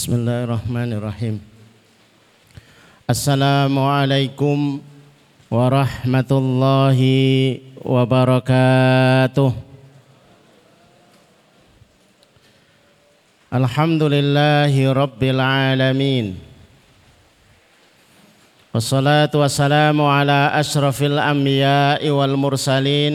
بسم الله الرحمن الرحيم السلام عليكم ورحمة الله وبركاته الحمد لله رب العالمين والصلاة والسلام على أشرف الأنبياء والمرسلين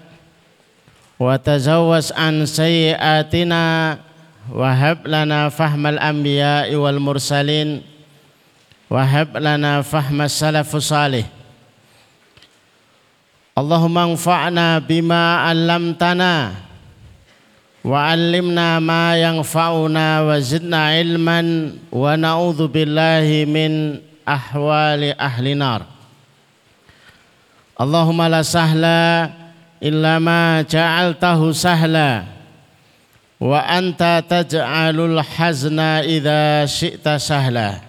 وتزوس عن سيئاتنا وهب لنا فهم الأنبياء والمرسلين وهب لنا فهم السلف الصالح اللهم انفعنا بما علمتنا وعلمنا ما ينفعنا وزدنا علما ونعوذ بالله من أحوال أهل النار اللهم لا سهل illama ja'altahu sahla. Wa anta taj'alul hazna idza syi'ta sahla.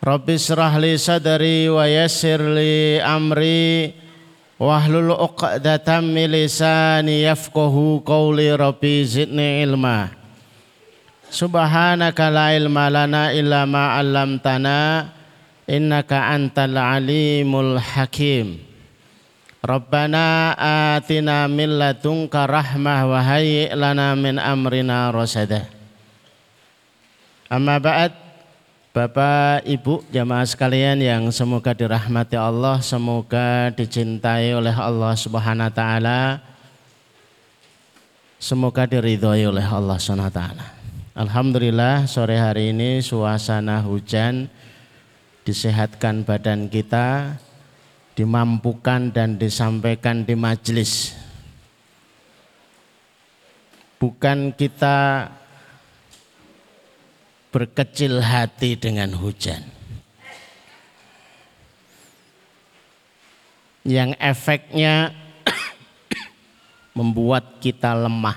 Rabbi israh li sadri wa yassir li amri. Wahlul uqdatam min lisani yafqahu qawli rabbi zidni ilma. Subhanaka la ilma lana illa ma 'allamtana. Innaka antal alimul hakim. Rabbana atina min ladunka rahmah wa hayyi lana min amrina rasada. Amma ba'd Bapak Ibu jamaah sekalian yang semoga dirahmati Allah, semoga dicintai oleh Allah Subhanahu wa taala. Semoga diridhoi oleh Allah Subhanahu wa taala. Alhamdulillah sore hari ini suasana hujan disehatkan badan kita, dimampukan dan disampaikan di majelis. Bukan kita berkecil hati dengan hujan. Yang efeknya membuat kita lemah.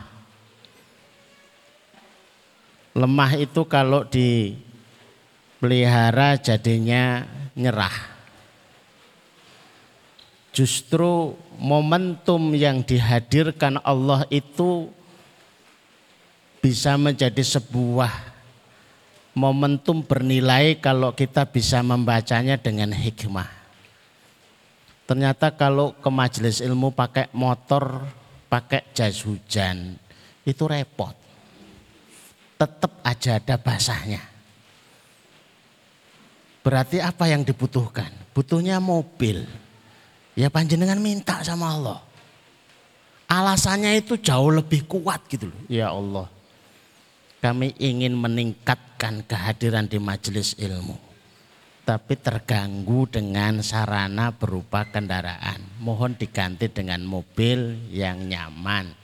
Lemah itu kalau dipelihara jadinya nyerah Justru momentum yang dihadirkan Allah itu bisa menjadi sebuah momentum bernilai kalau kita bisa membacanya dengan hikmah. Ternyata kalau ke majelis ilmu pakai motor, pakai jas hujan, itu repot. Tetap aja ada basahnya. Berarti apa yang dibutuhkan? Butuhnya mobil Ya panjenengan minta sama Allah. Alasannya itu jauh lebih kuat gitu loh. Ya Allah. Kami ingin meningkatkan kehadiran di majelis ilmu. Tapi terganggu dengan sarana berupa kendaraan. Mohon diganti dengan mobil yang nyaman.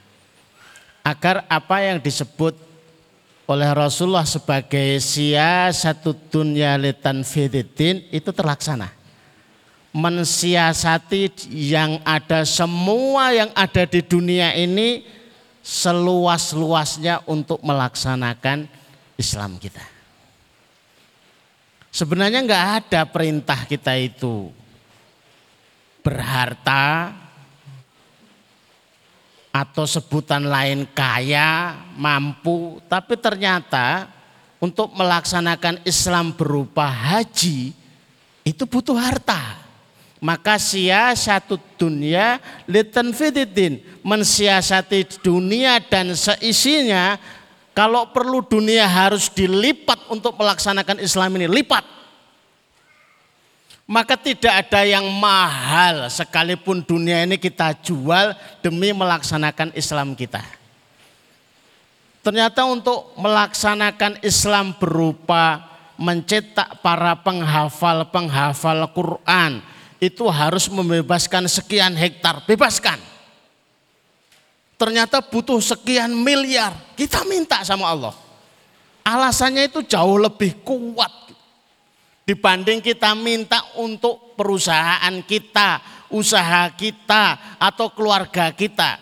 Agar apa yang disebut oleh Rasulullah sebagai sia satu dunia litan fididin itu terlaksana mensiasati yang ada semua yang ada di dunia ini seluas-luasnya untuk melaksanakan Islam kita. Sebenarnya nggak ada perintah kita itu berharta atau sebutan lain kaya, mampu, tapi ternyata untuk melaksanakan Islam berupa haji itu butuh harta. Maka siasatu dunia litanfididin. Mensiasati dunia dan seisinya. Kalau perlu dunia harus dilipat untuk melaksanakan Islam ini. Lipat. Maka tidak ada yang mahal sekalipun dunia ini kita jual demi melaksanakan Islam kita. Ternyata untuk melaksanakan Islam berupa mencetak para penghafal-penghafal Quran itu harus membebaskan sekian hektar, bebaskan. ternyata butuh sekian miliar. Kita minta sama Allah. Alasannya itu jauh lebih kuat dibanding kita minta untuk perusahaan kita, usaha kita, atau keluarga kita.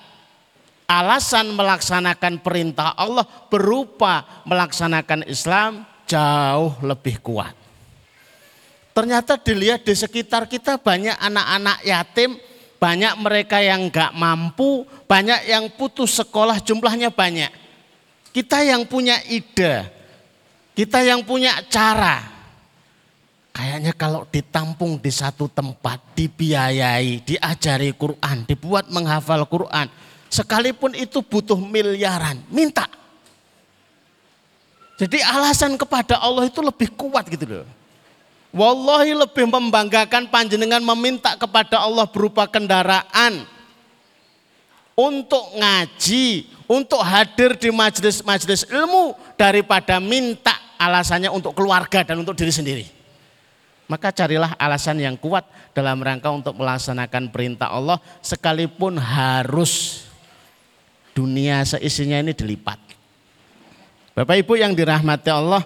Alasan melaksanakan perintah Allah berupa melaksanakan Islam jauh lebih kuat. Ternyata dilihat di sekitar kita banyak anak-anak yatim, banyak mereka yang gak mampu, banyak yang putus sekolah jumlahnya banyak. Kita yang punya ide, kita yang punya cara. Kayaknya kalau ditampung di satu tempat, dibiayai, diajari Quran, dibuat menghafal Quran, sekalipun itu butuh miliaran, minta. Jadi alasan kepada Allah itu lebih kuat gitu loh. Wallahi lebih membanggakan panjenengan meminta kepada Allah berupa kendaraan untuk ngaji, untuk hadir di majelis-majelis ilmu daripada minta alasannya untuk keluarga dan untuk diri sendiri. Maka carilah alasan yang kuat dalam rangka untuk melaksanakan perintah Allah sekalipun harus dunia seisinya ini dilipat. Bapak Ibu yang dirahmati Allah,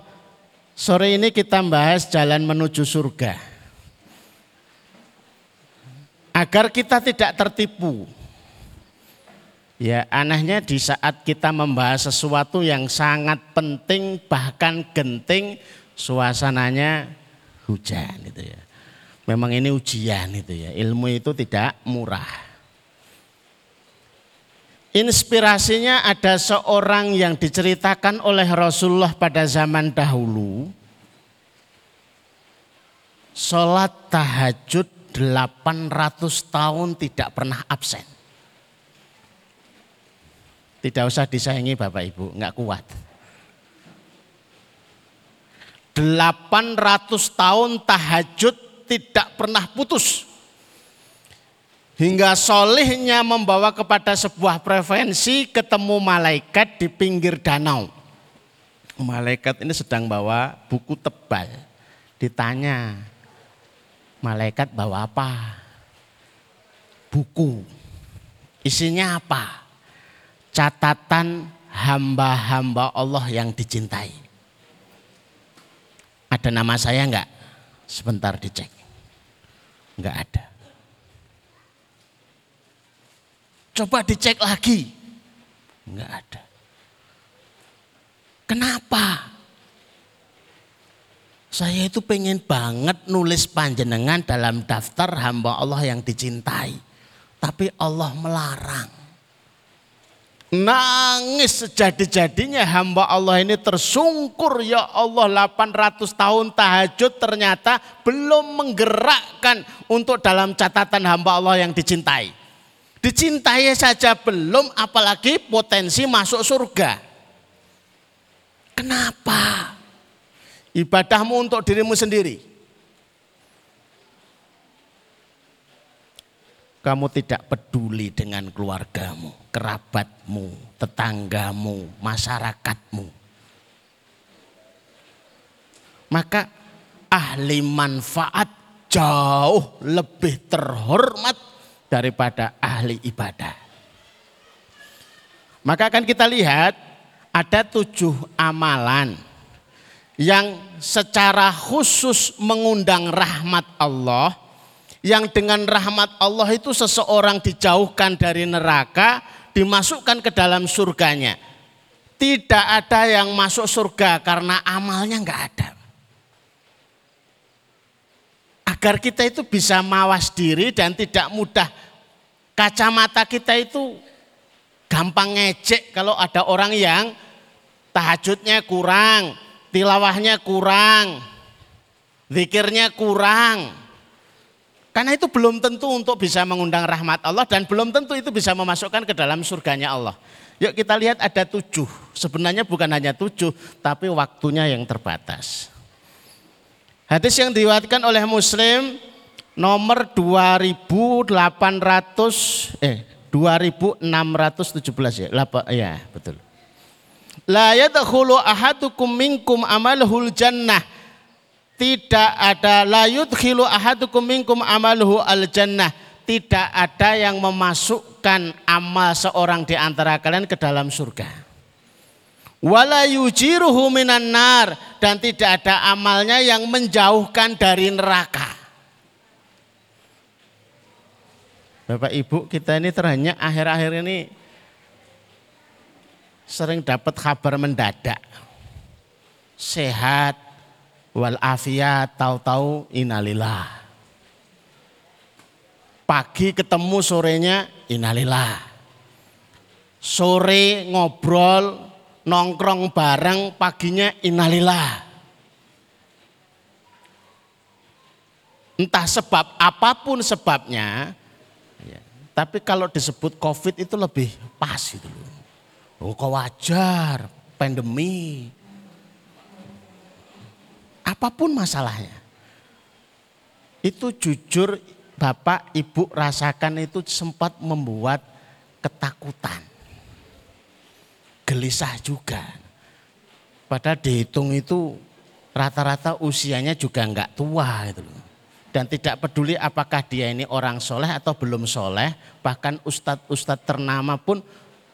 sore ini kita bahas jalan menuju surga. Agar kita tidak tertipu Ya anehnya di saat kita membahas sesuatu yang sangat penting bahkan genting suasananya hujan itu ya. Memang ini ujian itu ya. Ilmu itu tidak murah. Inspirasinya ada seorang yang diceritakan oleh Rasulullah pada zaman dahulu. Sholat tahajud 800 tahun tidak pernah absen. Tidak usah disayangi Bapak Ibu, nggak kuat. 800 tahun tahajud tidak pernah putus. Hingga solihnya membawa kepada sebuah prevensi ketemu malaikat di pinggir danau. Malaikat ini sedang bawa buku tebal. Ditanya, malaikat bawa apa? Buku. Isinya apa? catatan hamba-hamba Allah yang dicintai. Ada nama saya enggak? Sebentar dicek. Enggak ada. Coba dicek lagi. Enggak ada. Kenapa? Saya itu pengen banget nulis panjenengan dalam daftar hamba Allah yang dicintai. Tapi Allah melarang. Nangis sejadi-jadinya hamba Allah ini tersungkur ya Allah 800 tahun tahajud ternyata belum menggerakkan untuk dalam catatan hamba Allah yang dicintai. Dicintai saja belum apalagi potensi masuk surga. Kenapa? Ibadahmu untuk dirimu sendiri. kamu tidak peduli dengan keluargamu, kerabatmu, tetanggamu, masyarakatmu. Maka ahli manfaat jauh lebih terhormat daripada ahli ibadah. Maka akan kita lihat ada tujuh amalan yang secara khusus mengundang rahmat Allah yang dengan rahmat Allah itu seseorang dijauhkan dari neraka, dimasukkan ke dalam surganya. Tidak ada yang masuk surga karena amalnya enggak ada. Agar kita itu bisa mawas diri dan tidak mudah kacamata kita itu gampang ngecek kalau ada orang yang tahajudnya kurang, tilawahnya kurang, zikirnya kurang, karena itu belum tentu untuk bisa mengundang rahmat Allah dan belum tentu itu bisa memasukkan ke dalam surganya Allah. Yuk kita lihat ada tujuh. Sebenarnya bukan hanya tujuh, tapi waktunya yang terbatas. Hadis yang diriwayatkan oleh Muslim nomor 2800 eh 2617 ya. Lapa, ya, betul. La yadkhulu ahadukum minkum amalhul jannah tidak ada layut khilu ahadukum minkum amaluhu al jannah. tidak ada yang memasukkan amal seorang di antara kalian ke dalam surga. Wala yujiruhu minan nar dan tidak ada amalnya yang menjauhkan dari neraka. Bapak Ibu kita ini terhanya akhir-akhir ini sering dapat kabar mendadak. Sehat, walafiat, tahu-tahu inalillah Pagi ketemu sorenya inalillah. Sore ngobrol, nongkrong bareng, paginya inalillah. Entah sebab apa pun sebabnya, ya, tapi kalau disebut COVID itu lebih pas itu loh. Oh kok wajar, pandemi. Apa pun masalahnya. Itu jujur bapak ibu rasakan itu sempat membuat ketakutan. Gelisah juga. Padahal dihitung itu rata-rata usianya juga enggak tua gitu loh. Dan tidak peduli apakah dia ini orang soleh atau belum soleh, bahkan ustadz-ustadz ternama pun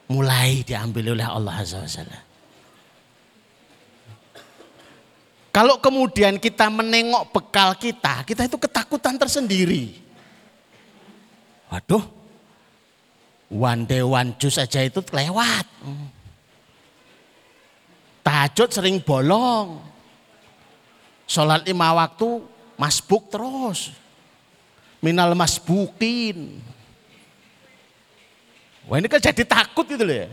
mulai diambil oleh Allah Azza wa Kalau kemudian kita menengok bekal kita, kita itu ketakutan tersendiri. Waduh, one day one juice aja itu lewat. Tahajud sering bolong. Sholat lima waktu masbuk terus. Minal masbukin. Wah ini kan jadi takut gitu loh ya.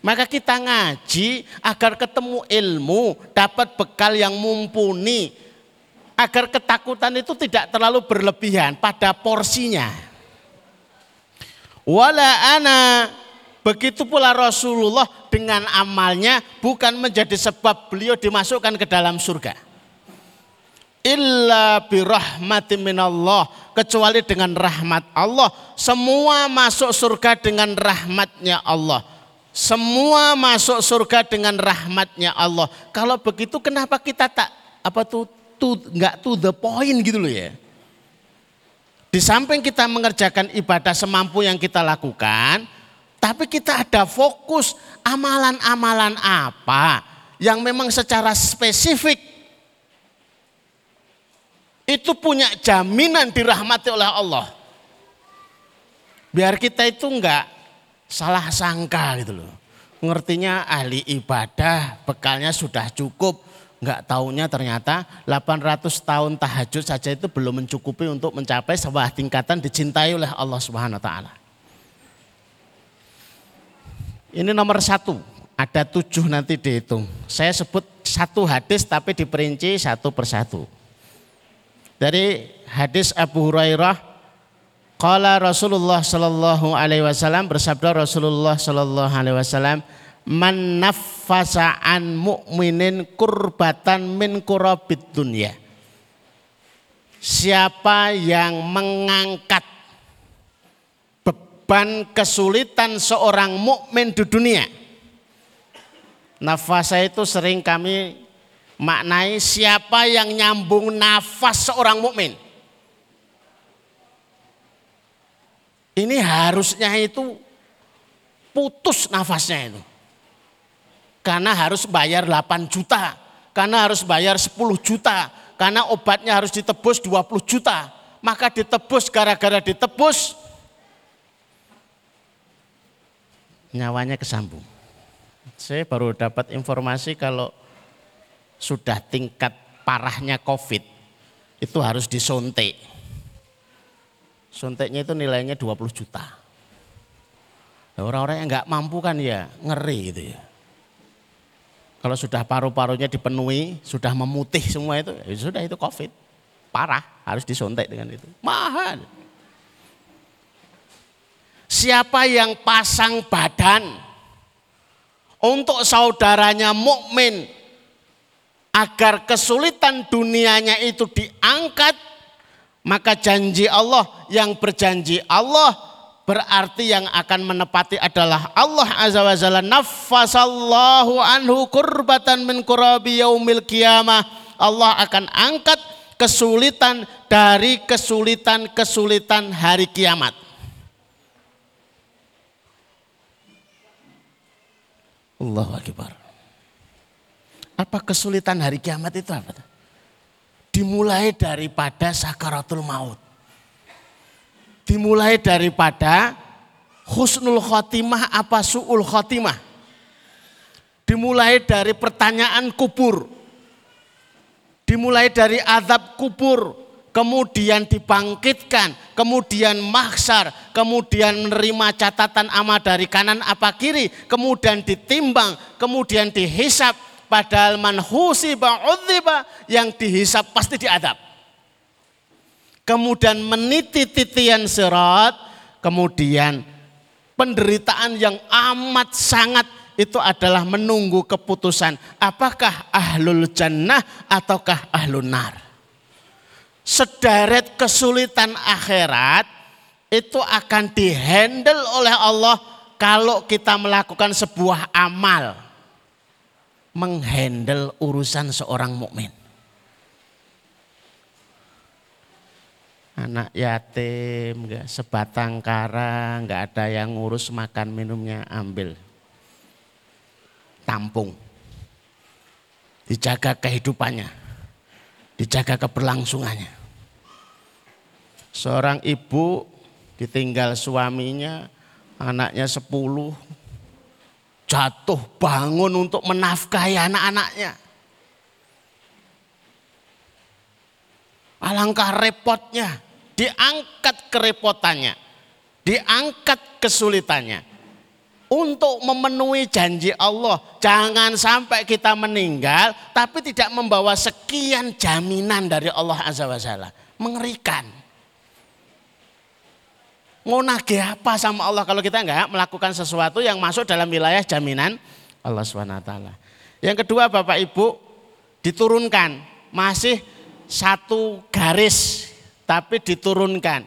Maka kita ngaji agar ketemu ilmu, dapat bekal yang mumpuni. Agar ketakutan itu tidak terlalu berlebihan pada porsinya. Wala ana begitu pula Rasulullah dengan amalnya bukan menjadi sebab beliau dimasukkan ke dalam surga. Illa birahmati minallah kecuali dengan rahmat Allah. Semua masuk surga dengan rahmatnya Allah. Semua masuk surga dengan rahmatnya Allah. Kalau begitu kenapa kita tak apa tuh tuh nggak to the point gitu loh ya? Di samping kita mengerjakan ibadah semampu yang kita lakukan, tapi kita ada fokus amalan-amalan apa yang memang secara spesifik itu punya jaminan dirahmati oleh Allah. Biar kita itu enggak salah sangka gitu loh. Ngertinya ahli ibadah, bekalnya sudah cukup, Enggak tahunya ternyata 800 tahun tahajud saja itu belum mencukupi untuk mencapai sebuah tingkatan dicintai oleh Allah Subhanahu taala. Ini nomor satu, ada tujuh nanti dihitung. Saya sebut satu hadis tapi diperinci satu persatu. Dari hadis Abu Hurairah, Qala Rasulullah Sallallahu Alaihi Wasallam bersabda Rasulullah Sallallahu Alaihi Wasallam, man naffasa an mu'minin kurbatan min kurabid dunya. Siapa yang mengangkat beban kesulitan seorang mukmin di dunia. Nafasa itu sering kami maknai siapa yang nyambung nafas seorang mukmin. Ini harusnya itu putus nafasnya itu karena harus bayar 8 juta, karena harus bayar 10 juta, karena obatnya harus ditebus 20 juta. Maka ditebus gara-gara ditebus nyawanya kesambung. Saya baru dapat informasi kalau sudah tingkat parahnya COVID itu harus disontek. Sonteknya itu nilainya 20 juta. Orang-orang yang nggak mampu kan ya ngeri gitu ya. Kalau sudah paru-parunya dipenuhi, sudah memutih semua itu, ya sudah itu COVID. Parah, harus disuntik dengan itu. Mahal. Siapa yang pasang badan? Untuk saudaranya mukmin agar kesulitan dunianya itu diangkat, maka janji Allah yang berjanji Allah berarti yang akan menepati adalah Allah Azza wa Jalla. Nafasallahu anhu kurbatan min kurabi yaumil qiyamah. Allah akan angkat kesulitan dari kesulitan-kesulitan hari kiamat. Allah Akbar. Apa kesulitan hari kiamat itu apa? Dimulai daripada sakaratul maut. Dimulai daripada husnul khotimah apa su'ul khotimah. Dimulai dari pertanyaan kubur. Dimulai dari azab kubur, kemudian dibangkitkan, kemudian maksar, kemudian menerima catatan amal dari kanan apa kiri, kemudian ditimbang, kemudian dihisap, padahal man husiba yang dihisap pasti diadab. Kemudian meniti titian serat, kemudian penderitaan yang amat sangat itu adalah menunggu keputusan apakah ahlul jannah ataukah ahlun nar. Sederet kesulitan akhirat itu akan dihandle oleh Allah kalau kita melakukan sebuah amal menghandle urusan seorang mukmin. Anak yatim, enggak sebatang kara, enggak ada yang ngurus makan minumnya ambil tampung. Dijaga kehidupannya. Dijaga keberlangsungannya. Seorang ibu ditinggal suaminya, anaknya sepuluh, jatuh bangun untuk menafkahi anak-anaknya. Alangkah repotnya, diangkat kerepotannya, diangkat kesulitannya untuk memenuhi janji Allah. Jangan sampai kita meninggal tapi tidak membawa sekian jaminan dari Allah Azza wa Jalla. Mengerikan. Mau nagih apa sama Allah kalau kita enggak melakukan sesuatu yang masuk dalam wilayah jaminan Allah SWT. Yang kedua Bapak Ibu diturunkan masih satu garis tapi diturunkan.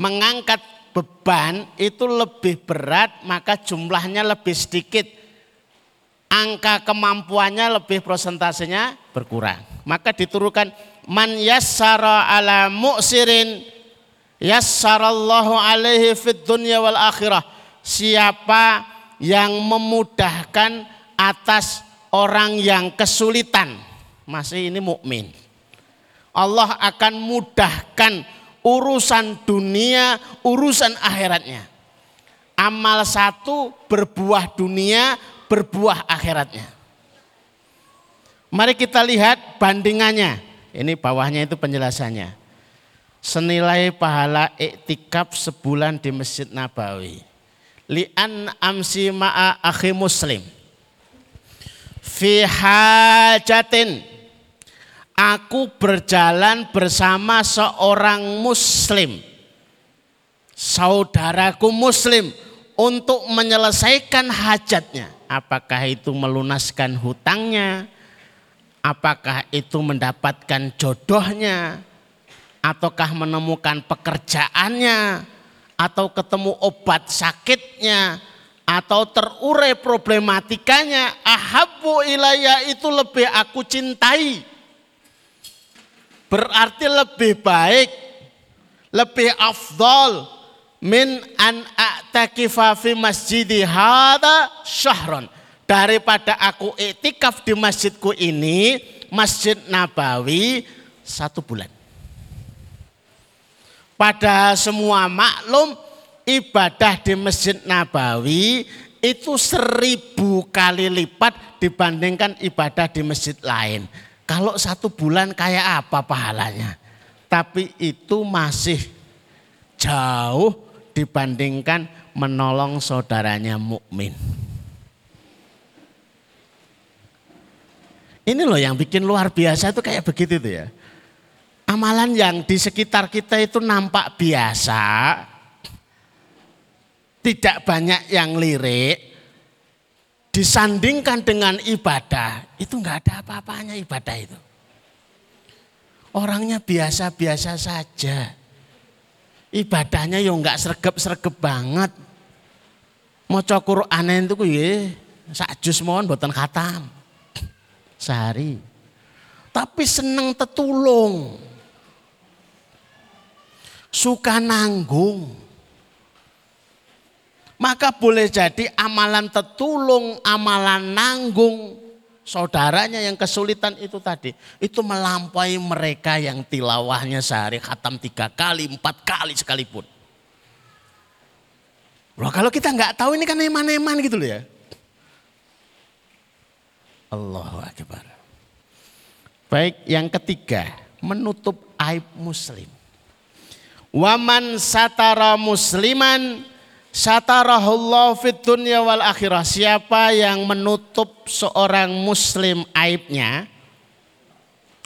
Mengangkat beban itu lebih berat maka jumlahnya lebih sedikit. Angka kemampuannya lebih prosentasenya berkurang. Maka diturunkan man yassara ala mu'sirin yassarallahu alaihi fid dunya wal akhirah. Siapa yang memudahkan atas orang yang kesulitan. Masih ini mukmin. Allah akan mudahkan urusan dunia, urusan akhiratnya. Amal satu berbuah dunia, berbuah akhiratnya. Mari kita lihat bandingannya. Ini bawahnya itu penjelasannya. Senilai pahala iktikaf sebulan di Masjid Nabawi. Li'an amsi ma'a akhi muslim. Fi hajatin aku berjalan bersama seorang muslim. Saudaraku muslim untuk menyelesaikan hajatnya. Apakah itu melunaskan hutangnya? Apakah itu mendapatkan jodohnya? Ataukah menemukan pekerjaannya? Atau ketemu obat sakitnya? Atau terurai problematikanya? Ahabu ilayah itu lebih aku cintai berarti lebih baik, lebih afdol min an a'takifa fi masjidi hada syahron. Daripada aku iktikaf di masjidku ini, Masjid Nabawi satu bulan. Pada semua maklum ibadah di Masjid Nabawi itu seribu kali lipat dibandingkan ibadah di masjid lain. Kalau satu bulan kayak apa pahalanya? Tapi itu masih jauh dibandingkan menolong saudaranya mukmin. Ini loh yang bikin luar biasa itu kayak begitu tuh ya. Amalan yang di sekitar kita itu nampak biasa, tidak banyak yang lirik, disandingkan dengan ibadah, itu nggak ada apa-apanya ibadah itu. Orangnya biasa-biasa saja. Ibadahnya yo nggak sergep-sergep banget. Mau Quran itu ku ye, sakjus mohon buatan khatam. Sehari. Tapi seneng tetulung. Suka nanggung. Maka boleh jadi amalan tertulung, amalan nanggung saudaranya yang kesulitan itu tadi. Itu melampaui mereka yang tilawahnya sehari khatam tiga kali, empat kali sekalipun. Loh, kalau kita nggak tahu ini kan eman-eman gitu loh ya. Allahu Akbar. Baik, yang ketiga, menutup aib muslim. Waman satara musliman Satarahullah fit dunya wal akhirah. Siapa yang menutup seorang muslim aibnya,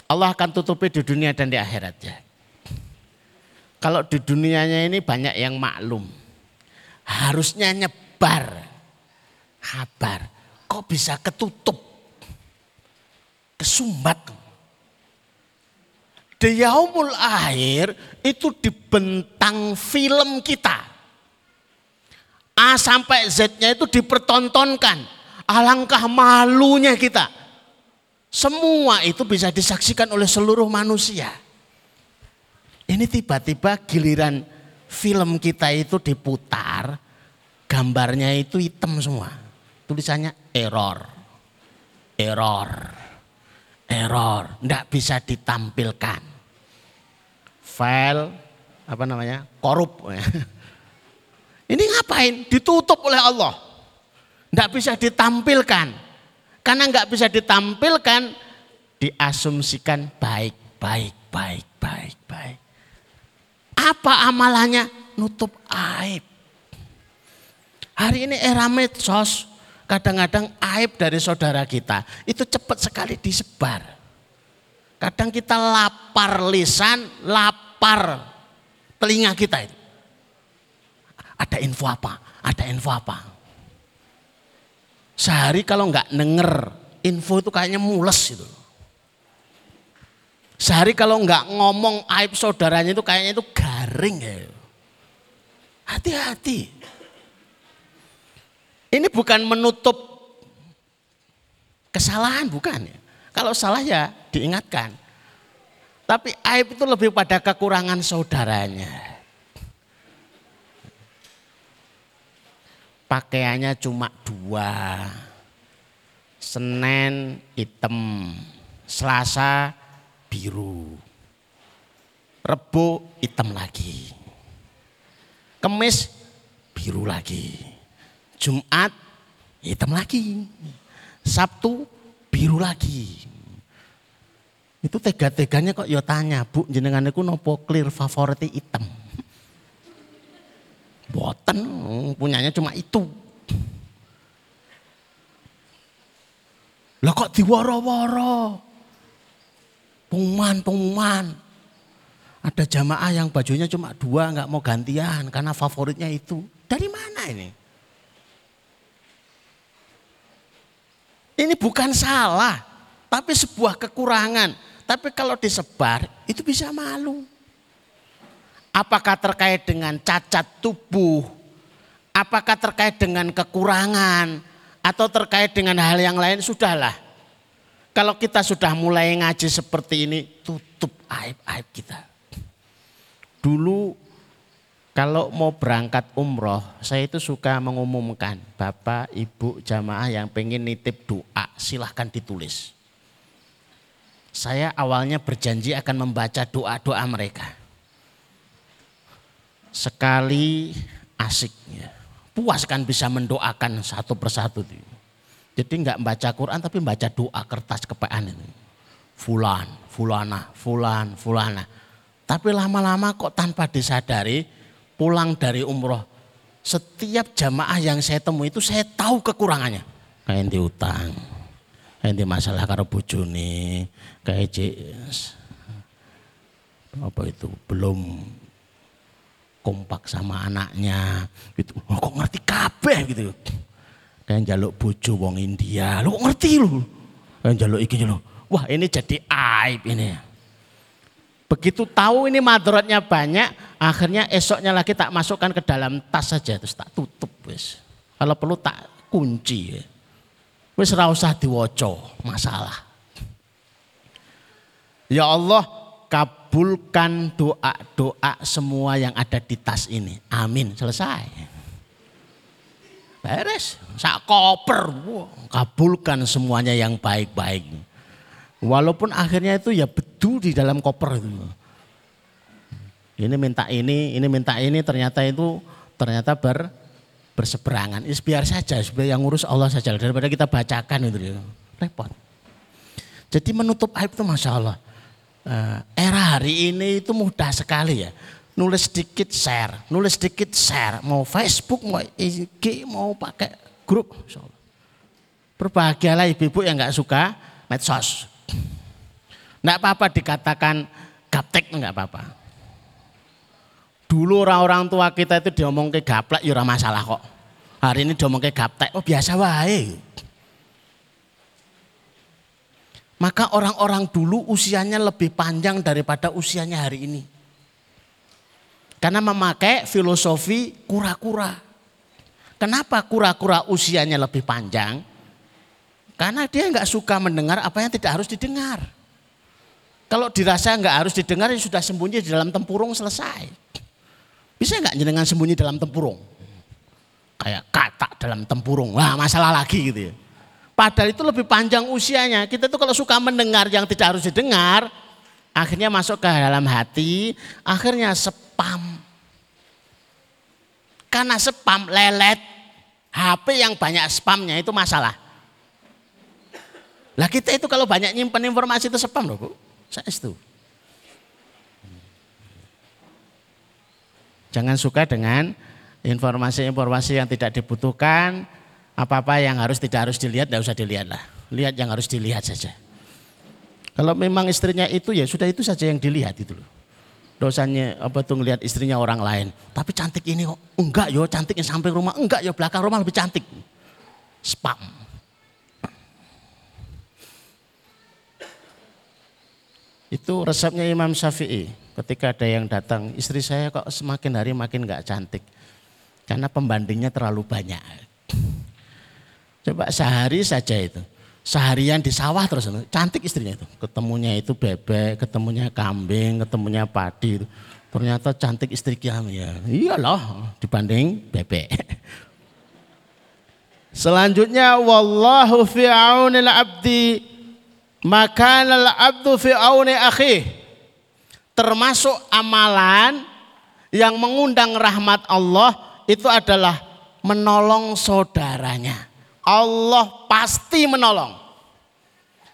Allah akan tutupi di dunia dan di akhiratnya. Kalau di dunianya ini banyak yang maklum. Harusnya nyebar kabar. Kok bisa ketutup? Kesumbat. Di yaumul akhir itu dibentang film kita A sampai Z-nya itu dipertontonkan. Alangkah malunya kita. Semua itu bisa disaksikan oleh seluruh manusia. Ini tiba-tiba giliran film kita itu diputar, gambarnya itu hitam semua. Tulisannya error, error, error, tidak bisa ditampilkan. File apa namanya korup Ini ngapain? Ditutup oleh Allah. Tidak bisa ditampilkan. Karena nggak bisa ditampilkan, diasumsikan baik, baik, baik, baik, baik. Apa amalannya? Nutup aib. Hari ini era medsos, kadang-kadang aib dari saudara kita itu cepat sekali disebar. Kadang kita lapar lisan, lapar telinga kita itu. Ada info apa? Ada info apa? Sehari kalau nggak denger info itu kayaknya mules itu. Sehari kalau nggak ngomong aib saudaranya itu kayaknya itu garing ya. Hati-hati. Ini bukan menutup kesalahan bukan ya. Kalau salah ya diingatkan. Tapi aib itu lebih pada kekurangan saudaranya. pakaiannya cuma dua. Senin hitam, Selasa biru. Rebo hitam lagi. Kemis biru lagi. Jumat hitam lagi. Sabtu biru lagi. Itu tega-teganya kok ya tanya, Bu jenengan itu nopo clear favorit hitam. Boten, punyanya cuma itu. Lah kok diwaro-waro? Pengumuman, pengumuman. Ada jamaah yang bajunya cuma dua, nggak mau gantian karena favoritnya itu. Dari mana ini? Ini bukan salah, tapi sebuah kekurangan. Tapi kalau disebar, itu bisa malu. Apakah terkait dengan cacat tubuh? Apakah terkait dengan kekurangan? Atau terkait dengan hal yang lain? Sudahlah. Kalau kita sudah mulai ngaji seperti ini, tutup aib-aib kita. Dulu kalau mau berangkat umroh, saya itu suka mengumumkan, Bapak, Ibu, jamaah yang pengen nitip doa, silahkan ditulis. Saya awalnya berjanji akan membaca doa-doa mereka sekali asiknya. Puas kan bisa mendoakan satu persatu. Jadi nggak baca Quran tapi baca doa kertas kepean itu. Fulan, fulana, fulan, fulana. Tapi lama-lama kok tanpa disadari pulang dari umroh. Setiap jamaah yang saya temui itu saya tahu kekurangannya. Kayak di utang, kayak di masalah karo bojone, kayak apa itu belum kompak sama anaknya gitu. Oh, kok ngerti kabeh gitu. Kayak jaluk bojo wong India. Lu kok ngerti lu? Kayak jaluk iki lu. Wah, ini jadi aib ini. Begitu tahu ini madorotnya banyak, akhirnya esoknya lagi tak masukkan ke dalam tas saja terus tak tutup wis. Kalau perlu tak kunci. Wis ora usah masalah. Ya Allah, kabulkan doa-doa semua yang ada di tas ini. Amin. Selesai. Beres. Sak koper. kabulkan semuanya yang baik-baik. Walaupun akhirnya itu ya betul di dalam koper itu. Ini minta ini, ini minta ini, ternyata itu ternyata ber, berseberangan. Is biar saja, biar yang ngurus Allah saja daripada kita bacakan itu repot. Jadi menutup aib itu masya Allah. Uh, era hari ini itu mudah sekali ya. Nulis sedikit share, nulis sedikit share. Mau Facebook, mau IG, mau pakai grup. Berbahagialah ibu-ibu yang nggak suka medsos. Nggak apa-apa dikatakan gaptek nggak apa-apa. Dulu orang-orang tua kita itu diomong ke gaplek ya masalah kok. Hari ini diomong ke gaptek, oh biasa wae. Maka orang-orang dulu usianya lebih panjang daripada usianya hari ini. Karena memakai filosofi kura-kura. Kenapa kura-kura usianya lebih panjang? Karena dia nggak suka mendengar apa yang tidak harus didengar. Kalau dirasa nggak harus didengar ya sudah sembunyi di dalam tempurung selesai. Bisa nggak jenengan sembunyi dalam tempurung? Kayak kata dalam tempurung, wah masalah lagi gitu ya. Padahal itu lebih panjang usianya. Kita tuh kalau suka mendengar yang tidak harus didengar, akhirnya masuk ke dalam hati, akhirnya spam. Karena spam lelet, HP yang banyak spamnya itu masalah. Lah kita itu kalau banyak nyimpen informasi itu spam loh bu. Saya itu. Jangan suka dengan informasi-informasi yang tidak dibutuhkan, apa-apa yang harus tidak harus dilihat, tidak usah dilihat lah. Lihat yang harus dilihat saja. Kalau memang istrinya itu ya sudah itu saja yang dilihat itu loh. Dosanya apa tuh ngelihat istrinya orang lain. Tapi cantik ini kok. Enggak yo cantiknya sampai rumah. Enggak yo belakang rumah lebih cantik. Spam. Itu resepnya Imam Syafi'i. Ketika ada yang datang, istri saya kok semakin hari makin nggak cantik. Karena pembandingnya terlalu banyak. Coba sehari saja itu. Seharian di sawah terus, cantik istrinya itu. Ketemunya itu bebek, ketemunya kambing, ketemunya padi. Ternyata cantik istri kami ya. Iyalah dibanding bebek. Selanjutnya wallahu fi'aunil abdi maka abdu fi auni akhi termasuk amalan yang mengundang rahmat Allah itu adalah menolong saudaranya. Allah pasti menolong.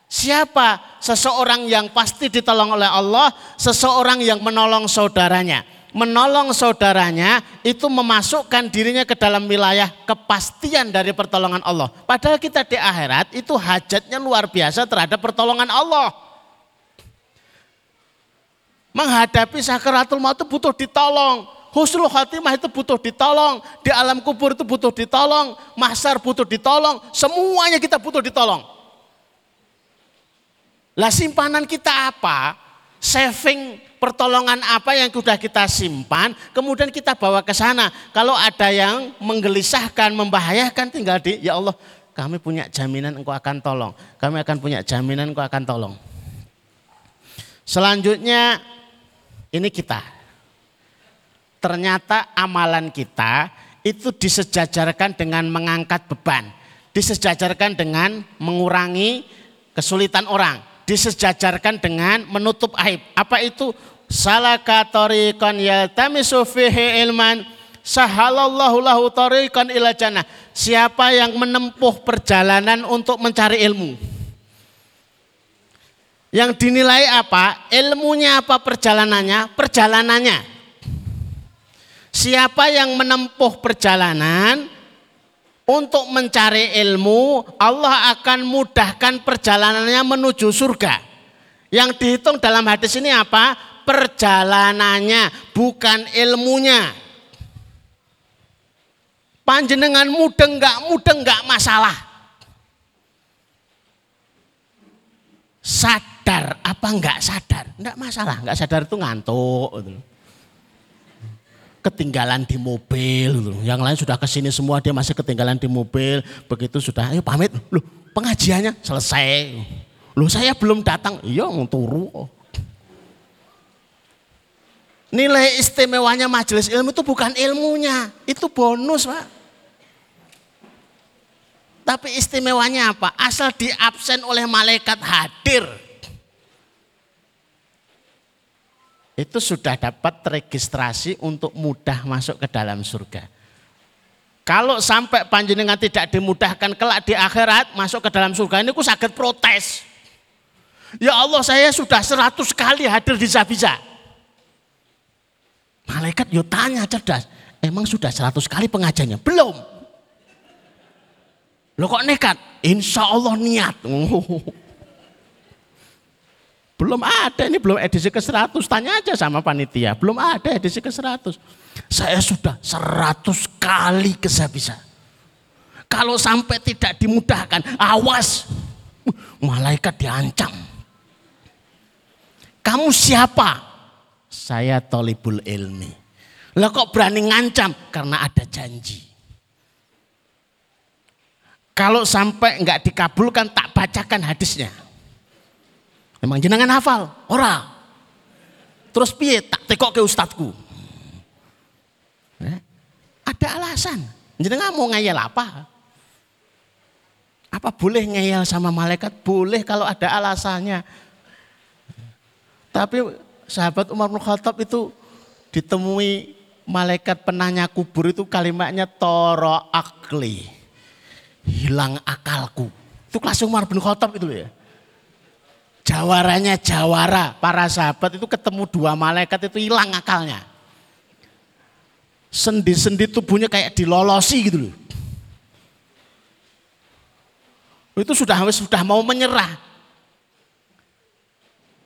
Siapa seseorang yang pasti ditolong oleh Allah? Seseorang yang menolong saudaranya menolong saudaranya itu memasukkan dirinya ke dalam wilayah kepastian dari pertolongan Allah. Padahal kita di akhirat itu hajatnya luar biasa terhadap pertolongan Allah. Menghadapi sakaratul maut itu butuh ditolong. Husnul khatimah itu butuh ditolong. Di alam kubur itu butuh ditolong. Mahsar butuh ditolong. Semuanya kita butuh ditolong. Lah simpanan kita apa? Saving pertolongan apa yang sudah kita simpan, kemudian kita bawa ke sana. Kalau ada yang menggelisahkan, membahayakan, tinggal di, ya Allah, kami punya jaminan engkau akan tolong. Kami akan punya jaminan engkau akan tolong. Selanjutnya, ini kita. Ternyata amalan kita itu disejajarkan dengan mengangkat beban. Disejajarkan dengan mengurangi kesulitan orang disejajarkan dengan menutup aib. Apa itu? Salaka tariqan yaltamisu fihi ilman sahalallahu lahu tariqan ila jannah. Siapa yang menempuh perjalanan untuk mencari ilmu? Yang dinilai apa? Ilmunya apa perjalanannya? Perjalanannya. Siapa yang menempuh perjalanan untuk mencari ilmu, Allah akan mudahkan perjalanannya menuju surga. Yang dihitung dalam hadis ini apa? Perjalanannya, bukan ilmunya. Panjenengan mudeng nggak mudeng nggak masalah. Sadar apa nggak sadar? Nggak masalah, nggak sadar itu ngantuk. Gitu. Ketinggalan di mobil, gitu. yang lain sudah ke sini semua dia masih ketinggalan di mobil. Begitu sudah, ayo pamit, loh pengajiannya selesai. Loh saya belum datang, iya turu. Nilai istimewanya majelis ilmu itu bukan ilmunya, itu bonus Pak. Tapi istimewanya apa? Asal diabsen oleh malaikat hadir. Itu sudah dapat registrasi untuk mudah masuk ke dalam surga. Kalau sampai panjenengan tidak dimudahkan kelak di akhirat masuk ke dalam surga ini ku sakit protes. Ya Allah saya sudah seratus kali hadir di Zabiza. Malaikat yo tanya cerdas, emang sudah seratus kali pengajarnya? Belum. Lo kok nekat? Insya Allah niat. Belum ada, ini belum edisi ke 100. Tanya aja sama panitia, belum ada edisi ke 100. Saya sudah 100 kali bisa. Kalau sampai tidak dimudahkan, awas. Malaikat diancam. Kamu siapa? Saya tolibul ilmi. Lah kok berani ngancam? Karena ada janji. Kalau sampai enggak dikabulkan tak bacakan hadisnya. Memang jenengan hafal? Ora. Terus piye tak tekok ke ustadku. Eh, ada alasan. Jenengan mau ngayal apa? Apa boleh ngeyel sama malaikat? Boleh kalau ada alasannya. Tapi sahabat Umar bin Khattab itu ditemui malaikat penanya kubur itu kalimatnya toro akli. Hilang akalku. Itu kelas Umar bin Khattab itu ya. Jawaranya jawara. Para sahabat itu ketemu dua malaikat itu hilang akalnya. Sendi-sendi tubuhnya kayak dilolosi gitu loh. Itu sudah sudah mau menyerah.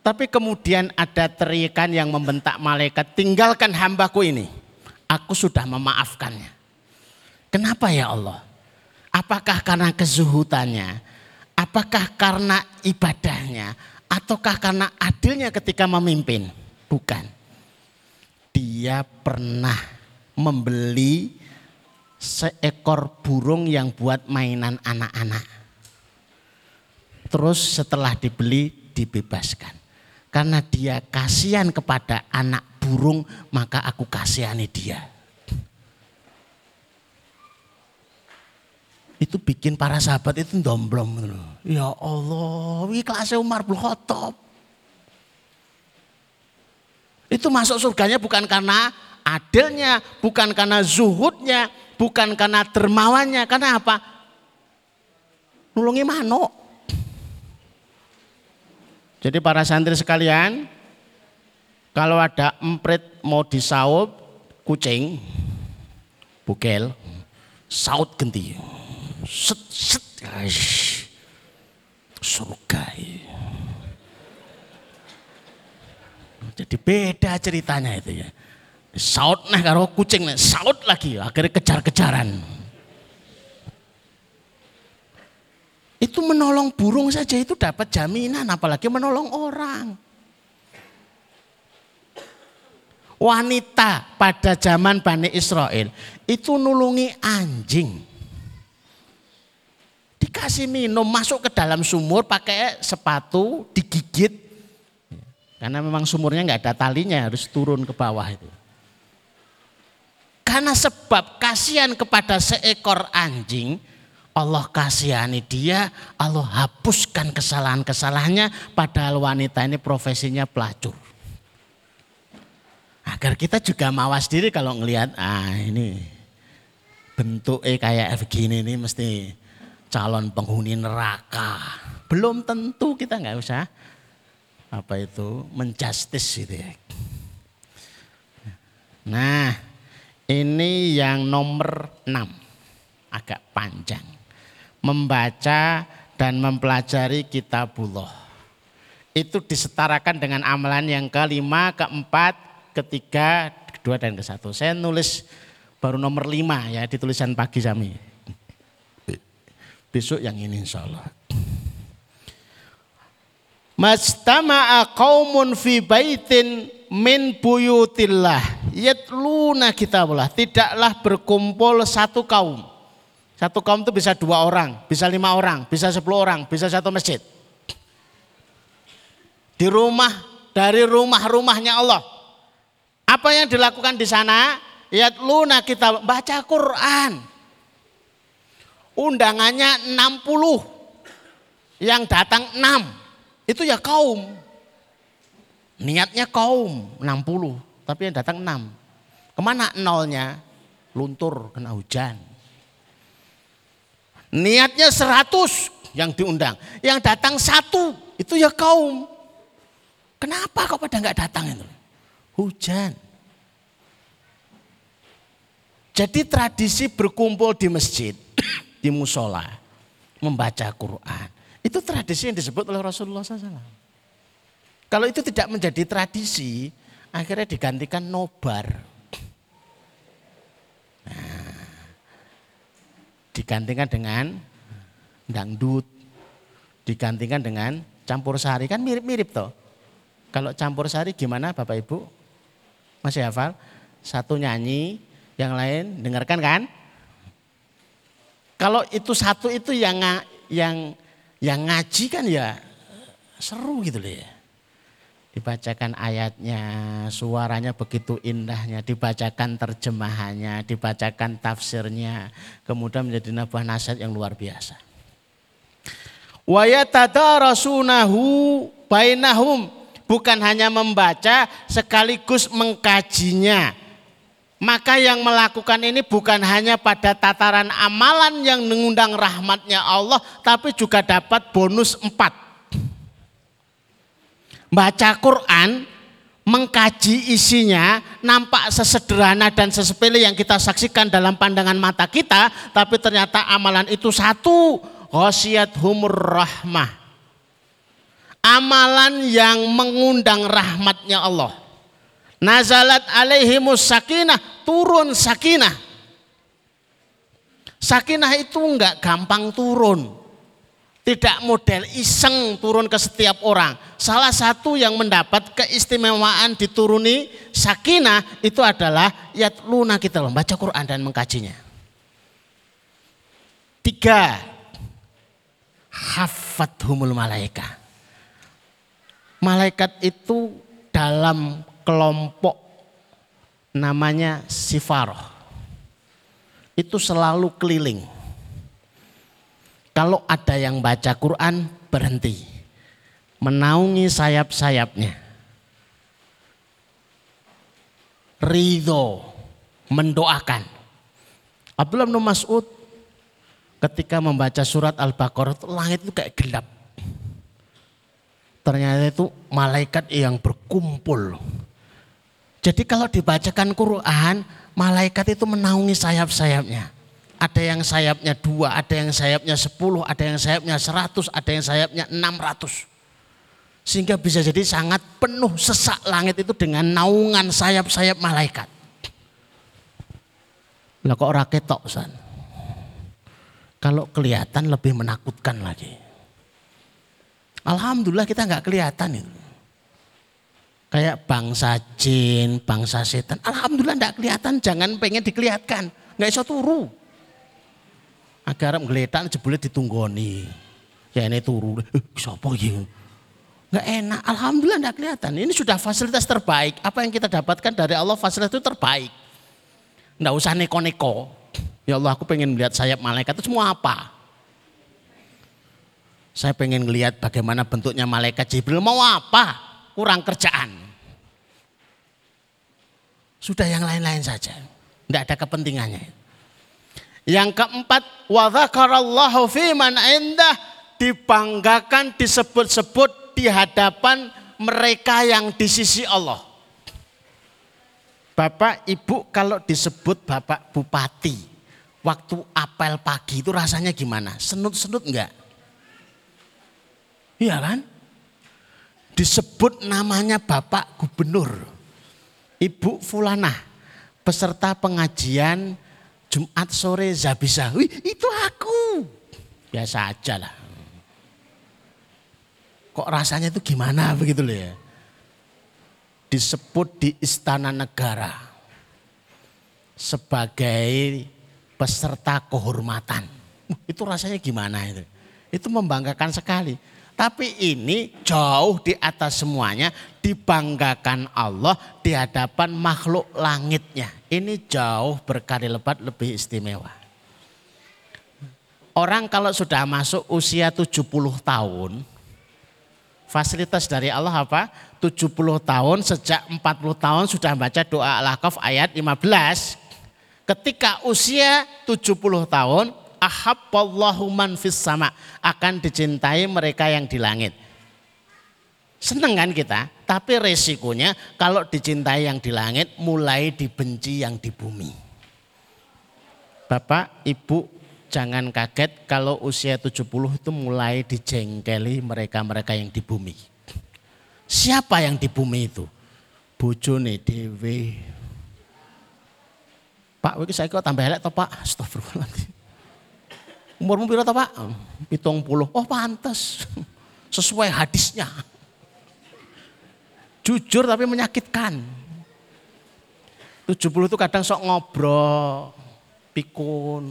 Tapi kemudian ada teriakan yang membentak malaikat, tinggalkan hambaku ini. Aku sudah memaafkannya. Kenapa ya Allah? Apakah karena kezuhutannya? Apakah karena ibadahnya? Ataukah karena adilnya ketika memimpin? Bukan. Dia pernah membeli seekor burung yang buat mainan anak-anak. Terus setelah dibeli dibebaskan. Karena dia kasihan kepada anak burung, maka aku kasihani dia. Itu bikin para sahabat itu domblom. Ya Allah, ini kelasnya Umar bin Khattab. Itu masuk surganya bukan karena adilnya, bukan karena zuhudnya, bukan karena dermawannya. Karena apa? Nulungi manuk. Jadi para santri sekalian, kalau ada emprit mau disaup kucing, bukel, saut genti, set set, surga. Jadi beda ceritanya itu ya. Saut nah karo kucing, saut lagi, akhirnya kejar-kejaran. Itu menolong burung saja itu dapat jaminan, apalagi menolong orang. Wanita pada zaman Bani Israel itu nulungi anjing. Dikasih minum, masuk ke dalam sumur pakai sepatu, digigit. Karena memang sumurnya nggak ada talinya, harus turun ke bawah itu. Karena sebab kasihan kepada seekor anjing, Allah kasihani dia, Allah hapuskan kesalahan-kesalahannya padahal wanita ini profesinya pelacur. Agar kita juga mawas diri kalau ngelihat ah ini bentuknya kayak begini ini mesti calon penghuni neraka. Belum tentu kita nggak usah apa itu menjustis gitu ya. Nah, ini yang nomor 6 agak panjang membaca dan mempelajari kitabullah. Itu disetarakan dengan amalan yang kelima, keempat, ketiga, kedua dan ke satu. Saya nulis baru nomor lima ya di tulisan pagi kami. Besok yang ini insya Allah. Majtama'a qaumun fi baitin min buyutillah yatluna kitabullah. Tidaklah berkumpul satu kaum satu kaum itu bisa dua orang, bisa lima orang, bisa sepuluh orang, bisa satu masjid. Di rumah, dari rumah-rumahnya Allah. Apa yang dilakukan di sana? Luna kita baca Quran. Undangannya 60. Yang datang 6. Itu ya kaum. Niatnya kaum 60. Tapi yang datang 6. Ke mana nolnya? Luntur kena hujan. Niatnya 100 yang diundang. Yang datang satu itu ya kaum. Kenapa kok pada nggak datang itu? Hujan. Jadi tradisi berkumpul di masjid, di musola, membaca Quran. Itu tradisi yang disebut oleh Rasulullah SAW. Kalau itu tidak menjadi tradisi, akhirnya digantikan nobar. Digantikan dengan dangdut, digantikan dengan campur sari. Kan mirip-mirip toh. Kalau campur sari gimana Bapak Ibu? Masih hafal? Satu nyanyi, yang lain dengarkan kan? Kalau itu satu itu yang yang yang ngaji kan ya seru gitu loh ya. Dibacakan ayatnya, suaranya begitu indahnya, dibacakan terjemahannya, dibacakan tafsirnya, kemudian menjadi nabah nasihat yang luar biasa. Wa yatadarasunahu bainahum bukan hanya membaca sekaligus mengkajinya maka yang melakukan ini bukan hanya pada tataran amalan yang mengundang rahmatnya Allah, tapi juga dapat bonus empat. Baca Quran, mengkaji isinya, nampak sesederhana dan sesepele yang kita saksikan dalam pandangan mata kita, tapi ternyata amalan itu satu, khosiat humur rahmah. Amalan yang mengundang rahmatnya Allah. Nazalat alaihimus sakinah, turun sakinah. Sakinah itu enggak gampang turun. Tidak model iseng turun ke setiap orang. Salah satu yang mendapat keistimewaan dituruni sakinah itu adalah luna kita loh, baca Quran dan mengkajinya. Tiga, humul malaikat. Malaikat itu dalam kelompok namanya sifaroh. Itu selalu keliling. Kalau ada yang baca Quran berhenti. Menaungi sayap-sayapnya. Ridho mendoakan. Abdullah bin Mas'ud ketika membaca surat Al-Baqarah langit itu kayak gelap. Ternyata itu malaikat yang berkumpul jadi kalau dibacakan Quran, malaikat itu menaungi sayap-sayapnya. Ada yang sayapnya dua, ada yang sayapnya sepuluh, ada yang sayapnya seratus, ada yang sayapnya enam ratus. Sehingga bisa jadi sangat penuh sesak langit itu dengan naungan sayap-sayap malaikat. Lah kok rakyat tok san? Kalau kelihatan lebih menakutkan lagi. Alhamdulillah kita nggak kelihatan itu kayak bangsa jin, bangsa setan. Alhamdulillah tidak kelihatan, jangan pengen dikelihatkan. Nggak bisa turu. Agar ngeletak jebule ditunggoni. Ya ini turu, eh, siapa gitu. Nggak enak, Alhamdulillah tidak kelihatan. Ini sudah fasilitas terbaik. Apa yang kita dapatkan dari Allah fasilitas itu terbaik. Nggak usah neko-neko. Ya Allah aku pengen melihat sayap malaikat itu semua apa? Saya pengen melihat bagaimana bentuknya malaikat Jibril mau apa? Kurang kerjaan. Sudah yang lain-lain saja. Tidak ada kepentingannya. Yang keempat, wa dzakarallahu fi man indah dibanggakan disebut-sebut di hadapan mereka yang di sisi Allah. Bapak, Ibu kalau disebut Bapak Bupati, waktu apel pagi itu rasanya gimana? Senut-senut enggak? Iya kan? Disebut namanya Bapak Gubernur. Ibu Fulana peserta pengajian Jumat sore Zabisa. Wih, itu aku. Biasa aja lah. Kok rasanya itu gimana begitu loh ya. Disebut di istana negara sebagai peserta kehormatan. Itu rasanya gimana itu? Itu membanggakan sekali. Tapi ini jauh di atas semuanya dibanggakan Allah di hadapan makhluk langitnya. Ini jauh berkali lebat lebih istimewa. Orang kalau sudah masuk usia 70 tahun, fasilitas dari Allah apa? 70 tahun sejak 40 tahun sudah baca doa Al-Ahqaf ayat 15. Ketika usia 70 tahun, ahabballahu man fis sama akan dicintai mereka yang di langit. Seneng kan kita, tapi resikonya kalau dicintai yang di langit mulai dibenci yang di bumi. Bapak, Ibu jangan kaget kalau usia 70 itu mulai dijengkeli mereka-mereka yang di bumi. Siapa yang di bumi itu? Bojone dewe. Pak, wiki saya kok tambah elek toh Pak? Astagfirullahaladzim. Umurmu berapa Pak? Pitung puluh. Oh pantas. Sesuai hadisnya. Jujur tapi menyakitkan. 70 itu kadang sok ngobrol, pikun.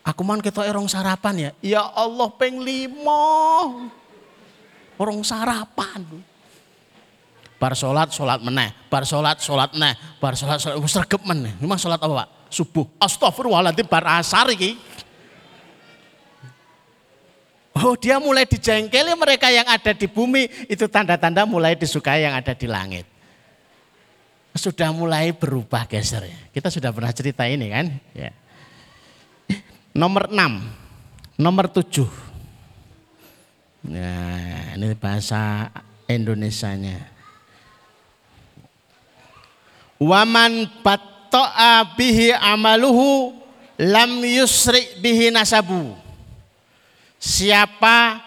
Aku man kita orang sarapan ya. Ya Allah peng limo. Orang sarapan. Bar sholat, sholat meneh. Bar sholat, sholat meneh. Bar sholat, sholat. Sergep meneh. Ini sholat apa pak? Subuh. Astagfirullahaladzim bar asar ini. Oh dia mulai dijengkeli mereka yang ada di bumi. Itu tanda-tanda mulai disukai yang ada di langit. Sudah mulai berubah geser. Kita sudah pernah cerita ini kan. Ya. Nomor 6. Nomor 7. Nah ini bahasa Indonesianya. Waman bato'a bihi amaluhu lam yusri bihi nasabu Siapa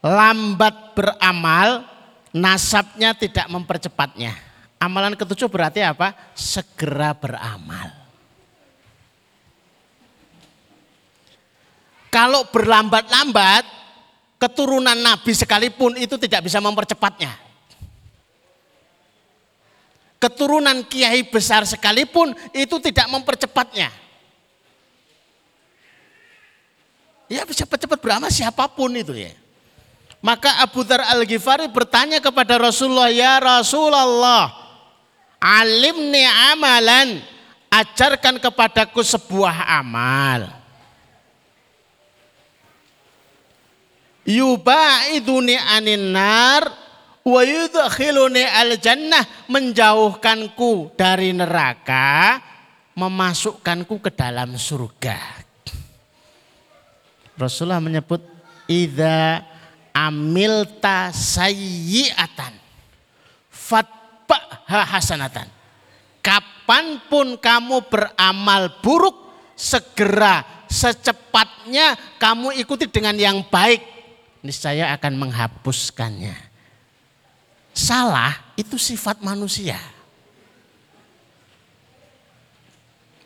lambat beramal, nasabnya tidak mempercepatnya. Amalan ketujuh berarti apa? Segera beramal. Kalau berlambat-lambat, keturunan Nabi sekalipun itu tidak bisa mempercepatnya. Keturunan kiai besar sekalipun itu tidak mempercepatnya. Ya cepat-cepat beramal siapa pun itu ya. Maka Abu Dhar Al-Ghifari bertanya kepada Rasulullah, Ya Rasulullah, alimni amalan, ajarkan kepadaku sebuah amal. Yubaiduni anin nar wa yudkhiluni al jannah menjauhkanku dari neraka memasukkanku ke dalam surga. Rasulullah menyebut idza amilta sayyi'atan fatba'ha hasanatan. Kapan pun kamu beramal buruk, segera secepatnya kamu ikuti dengan yang baik. Niscaya akan menghapuskannya. Salah itu sifat manusia.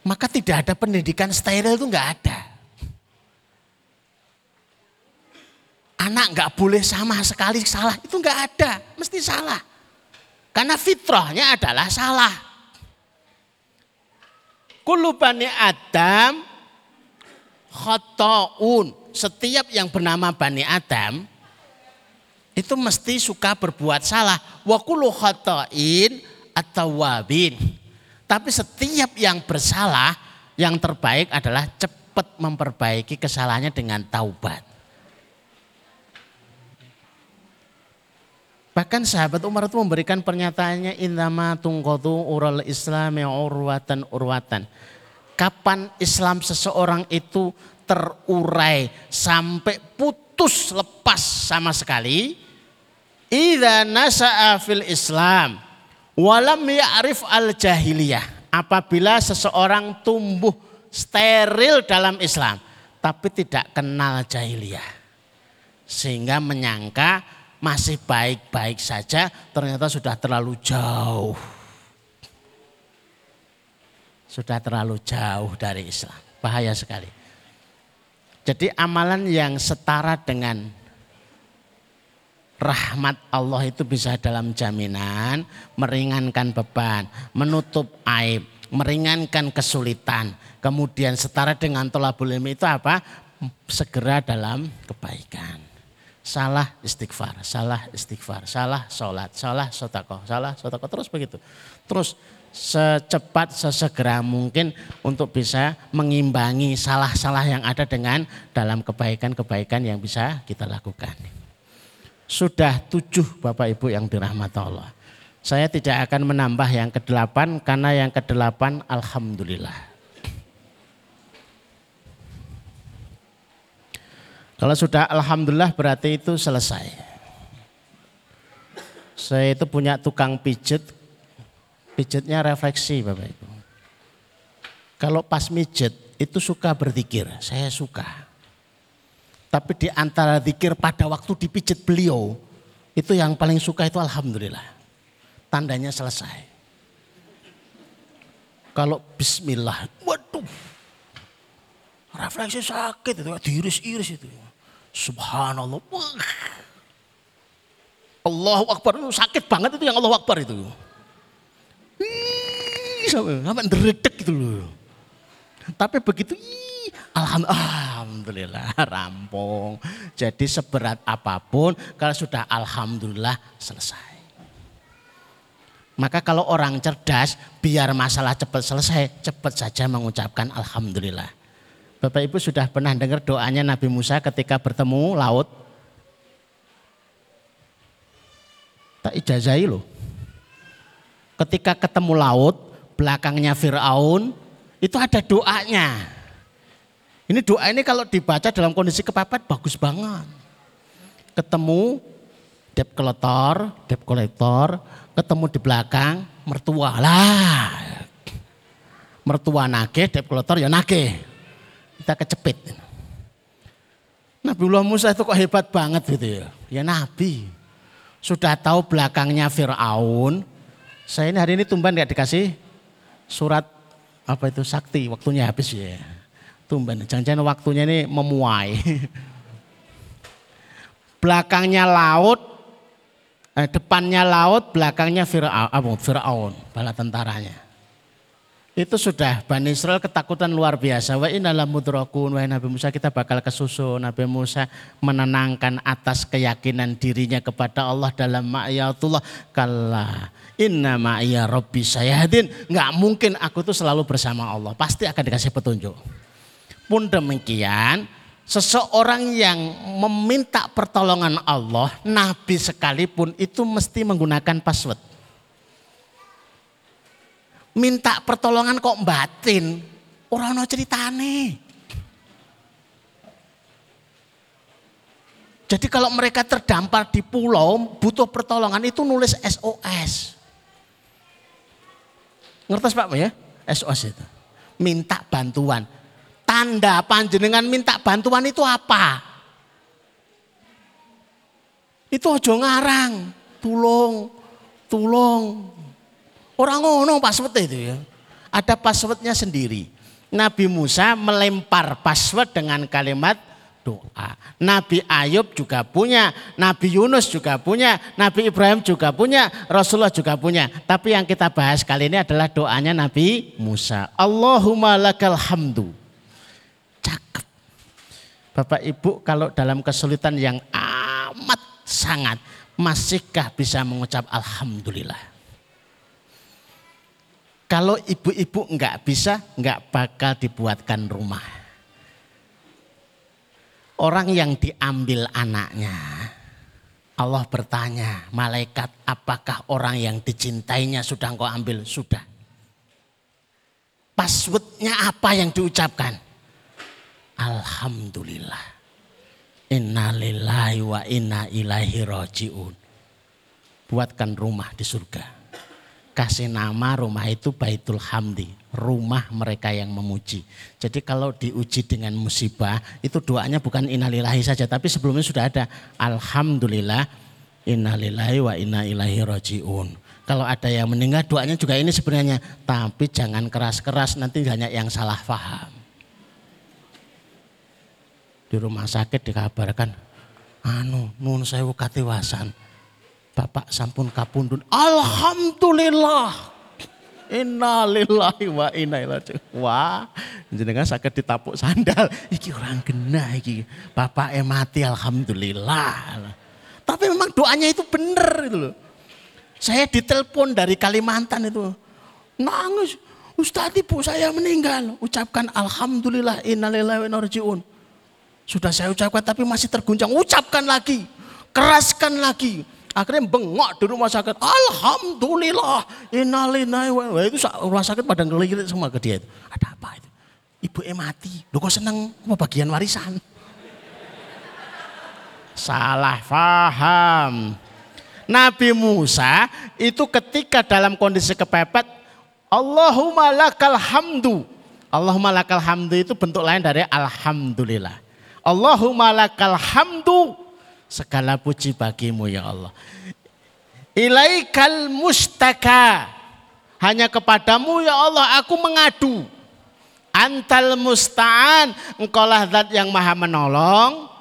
Maka tidak ada pendidikan steril itu enggak ada. Anak nggak boleh sama sekali salah itu nggak ada, mesti salah. Karena fitrahnya adalah salah. Kulubani Adam khotoun. Setiap yang bernama Bani Adam itu mesti suka berbuat salah. Wa kullu khotoin atau wabin. Tapi setiap yang bersalah yang terbaik adalah cepat memperbaiki kesalahannya dengan taubat. Bahkan sahabat Umar itu memberikan pernyataannya indama tungkotu ural islami urwatan urwatan. Kapan Islam seseorang itu terurai sampai putus lepas sama sekali. Idza nasa'a fil Islam walam ya'rif al jahiliyah. Apabila seseorang tumbuh steril dalam Islam tapi tidak kenal jahiliyah. Sehingga menyangka masih baik-baik saja ternyata sudah terlalu jauh. Sudah terlalu jauh dari Islam. Bahaya sekali. Jadi amalan yang setara dengan rahmat Allah itu bisa dalam jaminan meringankan beban, menutup aib, meringankan kesulitan. Kemudian setara dengan tolabul ilmi itu apa? Segera dalam kebaikan. Salah istighfar, salah istighfar, salah sholat, salah sotakoh, salah sotakoh, terus begitu. Terus secepat, sesegera mungkin untuk bisa mengimbangi salah-salah yang ada dengan dalam kebaikan-kebaikan yang bisa kita lakukan. Sudah tujuh Bapak Ibu yang dirahmati Allah. Saya tidak akan menambah yang kedelapan karena yang kedelapan Alhamdulillah. Kalau sudah Alhamdulillah berarti itu selesai. Saya itu punya tukang pijet, pijetnya refleksi Bapak Ibu. Kalau pas mijet itu suka berzikir, saya suka. Tapi di antara zikir pada waktu dipijet beliau, itu yang paling suka itu Alhamdulillah. Tandanya selesai. Kalau bismillah, waduh. Refleksi sakit itu, diiris-iris itu. Subhanallah. Allahu Akbar itu sakit banget itu yang Allahu Akbar itu. Sampai deretek gitu loh. Tapi begitu alhamdulillah rampung. Jadi seberat apa pun kalau sudah alhamdulillah selesai. Maka kalau orang cerdas biar masalah cepat selesai, cepat saja mengucapkan alhamdulillah. Bapak Ibu sudah pernah dengar doanya Nabi Musa ketika bertemu laut? Tak ijazai loh. Ketika ketemu laut, belakangnya Fir'aun, itu ada doanya. Ini doa ini kalau dibaca dalam kondisi kepepet bagus banget. Ketemu dep kolektor, dep kolektor, ketemu di belakang mertua lah. Mertua nake, dep kolektor ya nake kita kecepit. Nabiullah Musa itu kok hebat banget gitu ya. Ya Nabi. Sudah tahu belakangnya Fir'aun. Saya ini hari ini tumban gak dikasih surat apa itu sakti. Waktunya habis ya. Tumban. Jangan-jangan waktunya ini memuai. belakangnya laut. Eh, depannya laut, belakangnya Fir'aun. Fir'aun, bala tentaranya. Itu sudah Bani Israel ketakutan luar biasa. Wa innalah mudrakun. Wahai Nabi Musa kita bakal kesusu. Nabi Musa menenangkan atas keyakinan dirinya kepada Allah dalam ma'iyatullah. Kalla inna ma'iyya rabbi sayadin. Nggak mungkin aku tuh selalu bersama Allah. Pasti akan dikasih petunjuk. Pun demikian seseorang yang meminta pertolongan Allah. Nabi sekalipun itu mesti menggunakan password minta pertolongan kok batin. Orang no ceritane. Jadi kalau mereka terdampar di pulau butuh pertolongan itu nulis SOS. Ngertos Pak ya? SOS itu. Minta bantuan. Tanda panjenengan minta bantuan itu apa? Itu ojo ngarang. Tulung, tulung, Orang ngono password itu ya. Ada passwordnya sendiri. Nabi Musa melempar password dengan kalimat doa. Nabi Ayub juga punya, Nabi Yunus juga punya, Nabi Ibrahim juga punya, Rasulullah juga punya. Tapi yang kita bahas kali ini adalah doanya Nabi Musa. Allahumma lakal hamdu. Cakep. Bapak Ibu kalau dalam kesulitan yang amat sangat, masihkah bisa mengucap Alhamdulillah? Kalau ibu-ibu enggak bisa, enggak bakal dibuatkan rumah. Orang yang diambil anaknya, Allah bertanya, malaikat apakah orang yang dicintainya sudah engkau ambil? Sudah. Passwordnya apa yang diucapkan? Alhamdulillah. Innalillahi wa inna ilaihi roji'un. Buatkan rumah di surga kasih nama rumah itu Baitul Hamdi, rumah mereka yang memuji. Jadi kalau diuji dengan musibah, itu doanya bukan innalillahi saja, tapi sebelumnya sudah ada alhamdulillah innalillahi wa inna ilahi rojiun. Kalau ada yang meninggal doanya juga ini sebenarnya, tapi jangan keras-keras nanti banyak yang salah paham. Di rumah sakit dikabarkan, anu nun saya katiwasan Bapak sampun kapundun. Alhamdulillah. Innalillahi wa inna ilaihi Wah, jenengan sakit ditapuk sandal. Iki orang kena iki. Bapak mati alhamdulillah. Tapi memang doanya itu benar itu loh. Saya ditelepon dari Kalimantan itu. Nangis. Ustadz ibu saya meninggal. Ucapkan Alhamdulillah innalillahi wa inna Sudah saya ucapkan tapi masih terguncang. Ucapkan lagi. Keraskan lagi. Akhirnya bengok di rumah sakit. Alhamdulillah. Innalillahi wa Itu rumah sakit pada ngelirik semua ke dia itu. Ada apa itu? Ibu e mati. Lu kok seneng bagian warisan? Salah faham. Nabi Musa itu ketika dalam kondisi kepepet, Allahumma lakal hamdu. Allahumma lakal hamdu itu bentuk lain dari alhamdulillah. Allahumma lakal hamdu. Segala puji bagimu ya Allah. Ilaikal mustaka. Hanya kepadamu ya Allah aku mengadu. Antal musta'an. Engkaulah zat yang maha menolong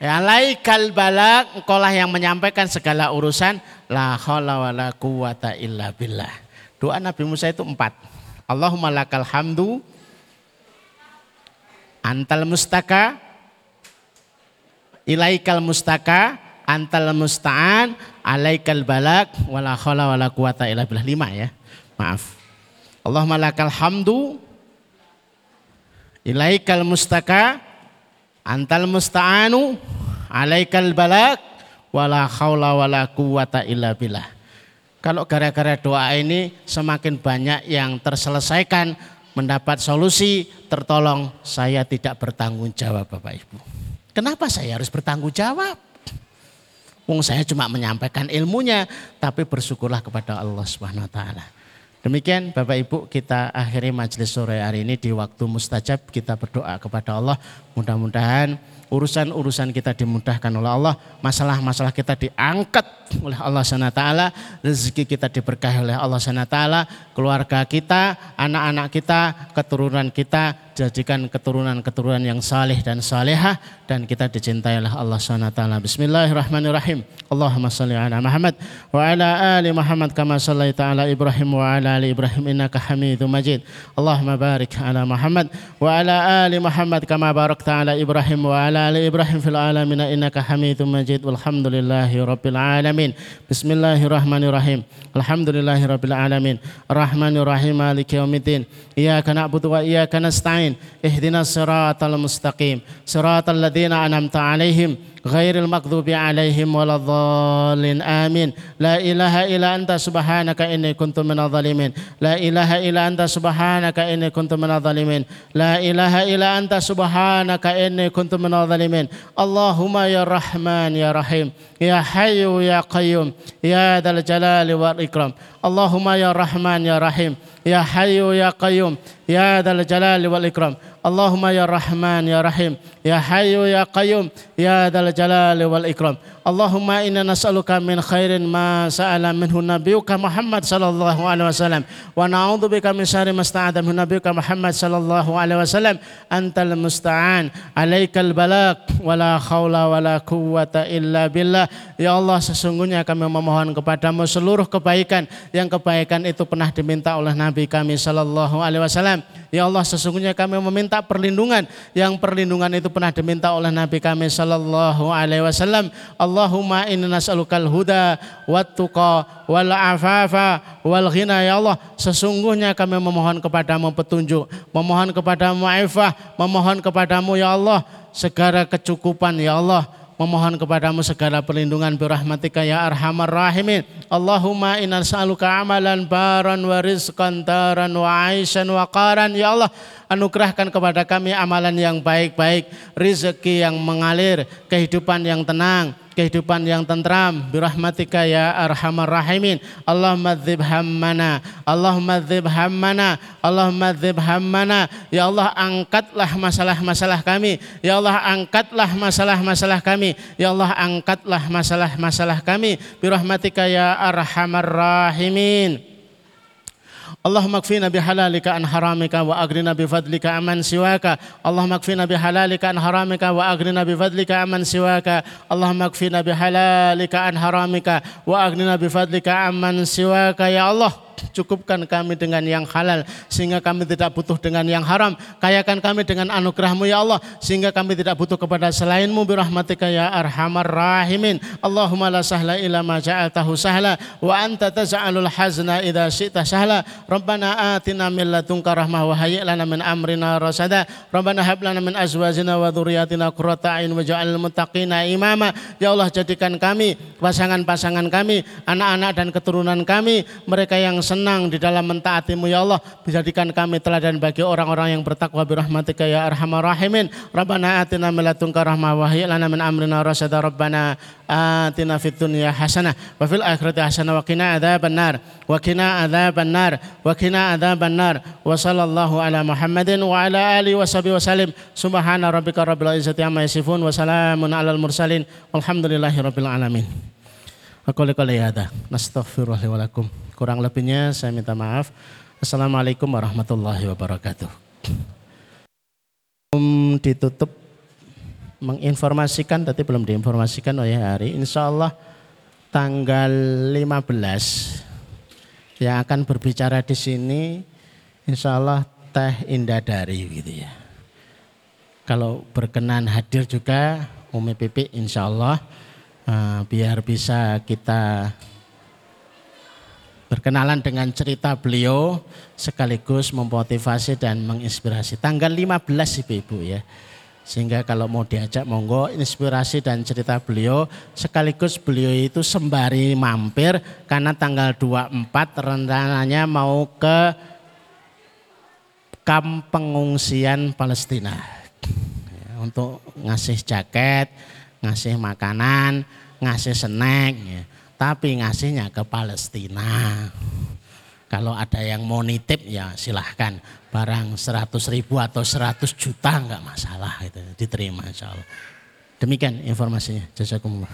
Ya laikal balak, engkaulah yang menyampaikan segala urusan. La haula wa la quwata illa billah. Doa Nabi Musa itu empat. Allahumma lakal hamdu. Antal mustaka. Ilaikal mustaka. Antal musta'an. Alaikal balak. Wala haula wa la quwata illa billah. Lima ya. Maaf. Allahumma lakal hamdu. Ilaikal mustaka Antal musta'anu alaikal balak wala khawla wala quwata illa billah. Kalau gara-gara doa ini semakin banyak yang terselesaikan, mendapat solusi, tertolong, saya tidak bertanggung jawab Bapak Ibu. Kenapa saya harus bertanggung jawab? Wong saya cuma menyampaikan ilmunya, tapi bersyukurlah kepada Allah Subhanahu wa taala. Demikian Bapak Ibu kita akhiri majelis sore hari ini di waktu mustajab. Kita berdoa kepada Allah. Mudah-mudahan urusan-urusan kita dimudahkan oleh Allah, masalah-masalah kita diangkat oleh Allah SWT, rezeki kita diberkahi oleh Allah SWT, keluarga kita, anak-anak kita, keturunan kita jadikan keturunan-keturunan yang saleh dan salehah dan kita dicintai oleh Allah SWT. Bismillahirrahmanirrahim. Allahumma salli ala Muhammad wa ala ali Muhammad kama sallaita ala Ibrahim wa ala ali Ibrahim innaka Hamidum Majid. Allahumma barik ala Muhammad wa ala ali Muhammad kama barakta ala Ibrahim wa ala ali Ibrahim fil alamin innaka Hamidum Majid. Walhamdulillahi rabbil alamin. Bismillahirrahmanirrahim. Alhamdulillahi rabbil alamin. Rahmanirrahim maliki yaumiddin. Iyyaka na'budu wa iyyaka nasta'in. اهدنا الصراط المستقيم صراط الذين أنعمت عليهم غير المغضوب عليهم ولا الضالين آمين لا إله إلا أنت سبحانك إني كنت من الظالمين لا إله إلا أنت سبحانك إني كنت من الظالمين لا إله إلا أنت سبحانك إني كنت من الظالمين اللهم يا رحمن يا رحيم يا حي يا قيوم يا ذا الجلال والإكرام اللهم يا رحمن يا رحيم يا حي يا قيوم يا ذا الجلال والإكرام اللهم يا رحمن يا رحيم يا حي يا قيوم يا ذا الجلال والإكرام Allahumma inna nas'aluka min khairin ma sa'ala minhu nabiyuka Muhammad sallallahu alaihi wasallam. Wa na'udzubika min syarri ma sta'adha minhu nabiyuka Muhammad sallallahu alaihi wasallam. Antal musta'an. Alaikal balak wala haula wala quwwata illa billah. Ya Allah sesungguhnya kami memohon kepadamu seluruh kebaikan. Yang kebaikan itu pernah diminta oleh nabi kami sallallahu alaihi wasallam. Ya Allah sesungguhnya kami meminta perlindungan. Yang perlindungan itu pernah diminta oleh nabi kami sallallahu alaihi wasallam. Allahumma inna nas'alukal huda wat tuqa wal afafa wal ghina ya Allah sesungguhnya kami memohon kepadamu petunjuk memohon kepadamu ifah memohon kepadamu ya Allah segala kecukupan ya Allah memohon kepadamu segala perlindungan birahmatika ya arhamar rahimin. Allahumma inna sa'aluka amalan baran wa rizqan taran wa aishan wa qaran. Ya Allah, anugerahkan kepada kami amalan yang baik-baik, rezeki yang mengalir, kehidupan yang tenang, kehidupan yang tentram. Birahmatika ya arhamar rahimin. Allahumma dzib hammana. Allahumma dzib hammana. Allahumma dzib hammana. Ya Allah angkatlah masalah-masalah kami. Ya Allah angkatlah masalah-masalah kami. Ya Allah angkatlah masalah-masalah kami. Birahmatika ya arhamar rahimin Allahumma kfina bihalalika an haramika wa agrina bifadlika aman siwaka. Allahumma kfina bihalalika an haramika wa agrina bifadlika aman siwaka. Allahumma kfina bihalalika an haramika wa agrina bifadlika aman siwaka ya Allah cukupkan kami dengan yang halal sehingga kami tidak butuh dengan yang haram. Kayakan kami dengan anugerahmu ya Allah sehingga kami tidak butuh kepada selainmu birahmatika ya arhamar rahimin. Allahumma la sahla illa ma ja'altahu sahla wa anta taj'alul hazna idza syi'ta sahla. Rabbana atina min ladunka rahmah wa hayyi lana min amrina rasada. Rabbana hab lana min azwajina wa dzurriyyatina qurrata a'yun muttaqina imama. Ya Allah jadikan kami pasangan-pasangan kami, anak-anak dan keturunan kami, mereka yang senang di dalam mentaatimu ya Allah. Dijadikan kami teladan bagi orang-orang yang bertakwa birahmatika ya arhamar rahimin. Rabbana atina min ladunka rahmah wa lana min amrina rasada. Rabbana atina fid dunya hasanah wa fil akhirati hasanah wa qina adzaban nar wa qina adzaban nar wa qina adzaban nar wa sallallahu ala Muhammadin wa ala alihi wa sahbihi wasallim. Subhana rabbika rabbil izzati amma yasifun wa salamun alal mursalin. Walhamdulillahi rabbil alamin. Aku ada. Nastaghfirullahaladzim. Kurang lebihnya saya minta maaf. Assalamualaikum warahmatullahi wabarakatuh. Um, ditutup menginformasikan, tapi belum diinformasikan oh ya hari. Insya Allah tanggal 15 yang akan berbicara di sini, Insya Allah Teh Indah Dari gitu ya. Kalau berkenan hadir juga Umi Pipi Insya Allah uh, biar bisa kita berkenalan dengan cerita beliau sekaligus memotivasi dan menginspirasi. Tanggal 15 Ibu-ibu ya. Sehingga kalau mau diajak monggo inspirasi dan cerita beliau sekaligus beliau itu sembari mampir karena tanggal 24 rencananya mau ke kamp pengungsian Palestina ya, untuk ngasih jaket, ngasih makanan, ngasih snack, ya. Tapi ngasihnya ke Palestina. Kalau ada yang mau nitip ya silahkan. Barang 100 ribu atau 100 juta enggak masalah itu diterima insya Allah. Demikian informasinya. Jazakumullah.